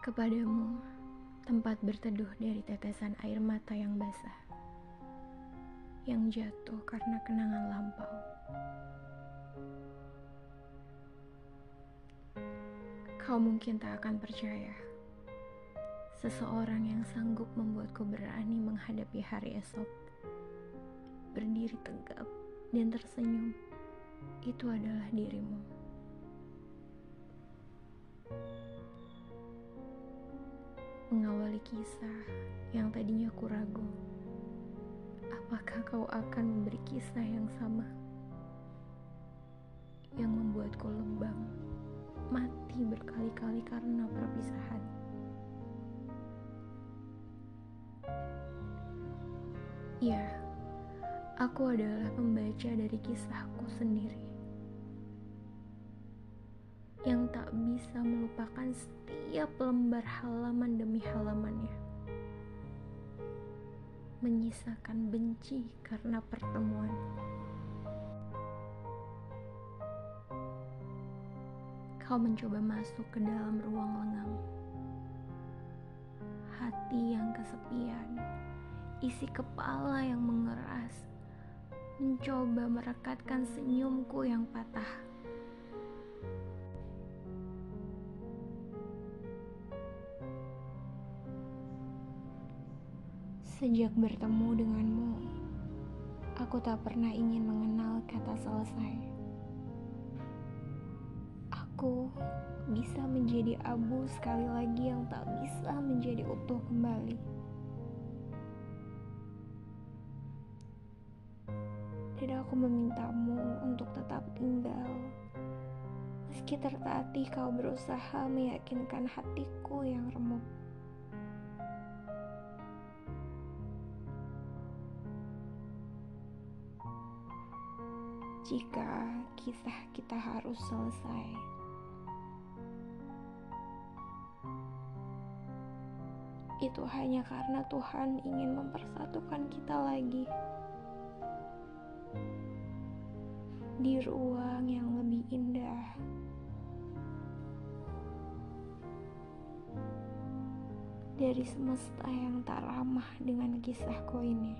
Kepadamu, tempat berteduh dari tetesan air mata yang basah, yang jatuh karena kenangan lampau. Kau mungkin tak akan percaya, seseorang yang sanggup membuatku berani menghadapi hari esok, berdiri tegap dan tersenyum, itu adalah dirimu. Kisah yang tadinya aku ragu. Apakah kau akan memberi kisah yang sama? Yang membuatku lebam, mati berkali-kali karena perpisahan. Ya, aku adalah pembaca dari kisahku sendiri tak bisa melupakan setiap lembar halaman demi halamannya. Menyisakan benci karena pertemuan. Kau mencoba masuk ke dalam ruang lengang. Hati yang kesepian, isi kepala yang mengeras, mencoba merekatkan senyumku yang patah Sejak bertemu denganmu, aku tak pernah ingin mengenal kata selesai. Aku bisa menjadi abu sekali lagi yang tak bisa menjadi utuh kembali. Dan aku memintamu untuk tetap tinggal. Meski tertatih kau berusaha meyakinkan hatiku yang remuk. Jika kisah kita harus selesai. Itu hanya karena Tuhan ingin mempersatukan kita lagi di ruang yang lebih indah. Dari semesta yang tak ramah dengan kisahku ini.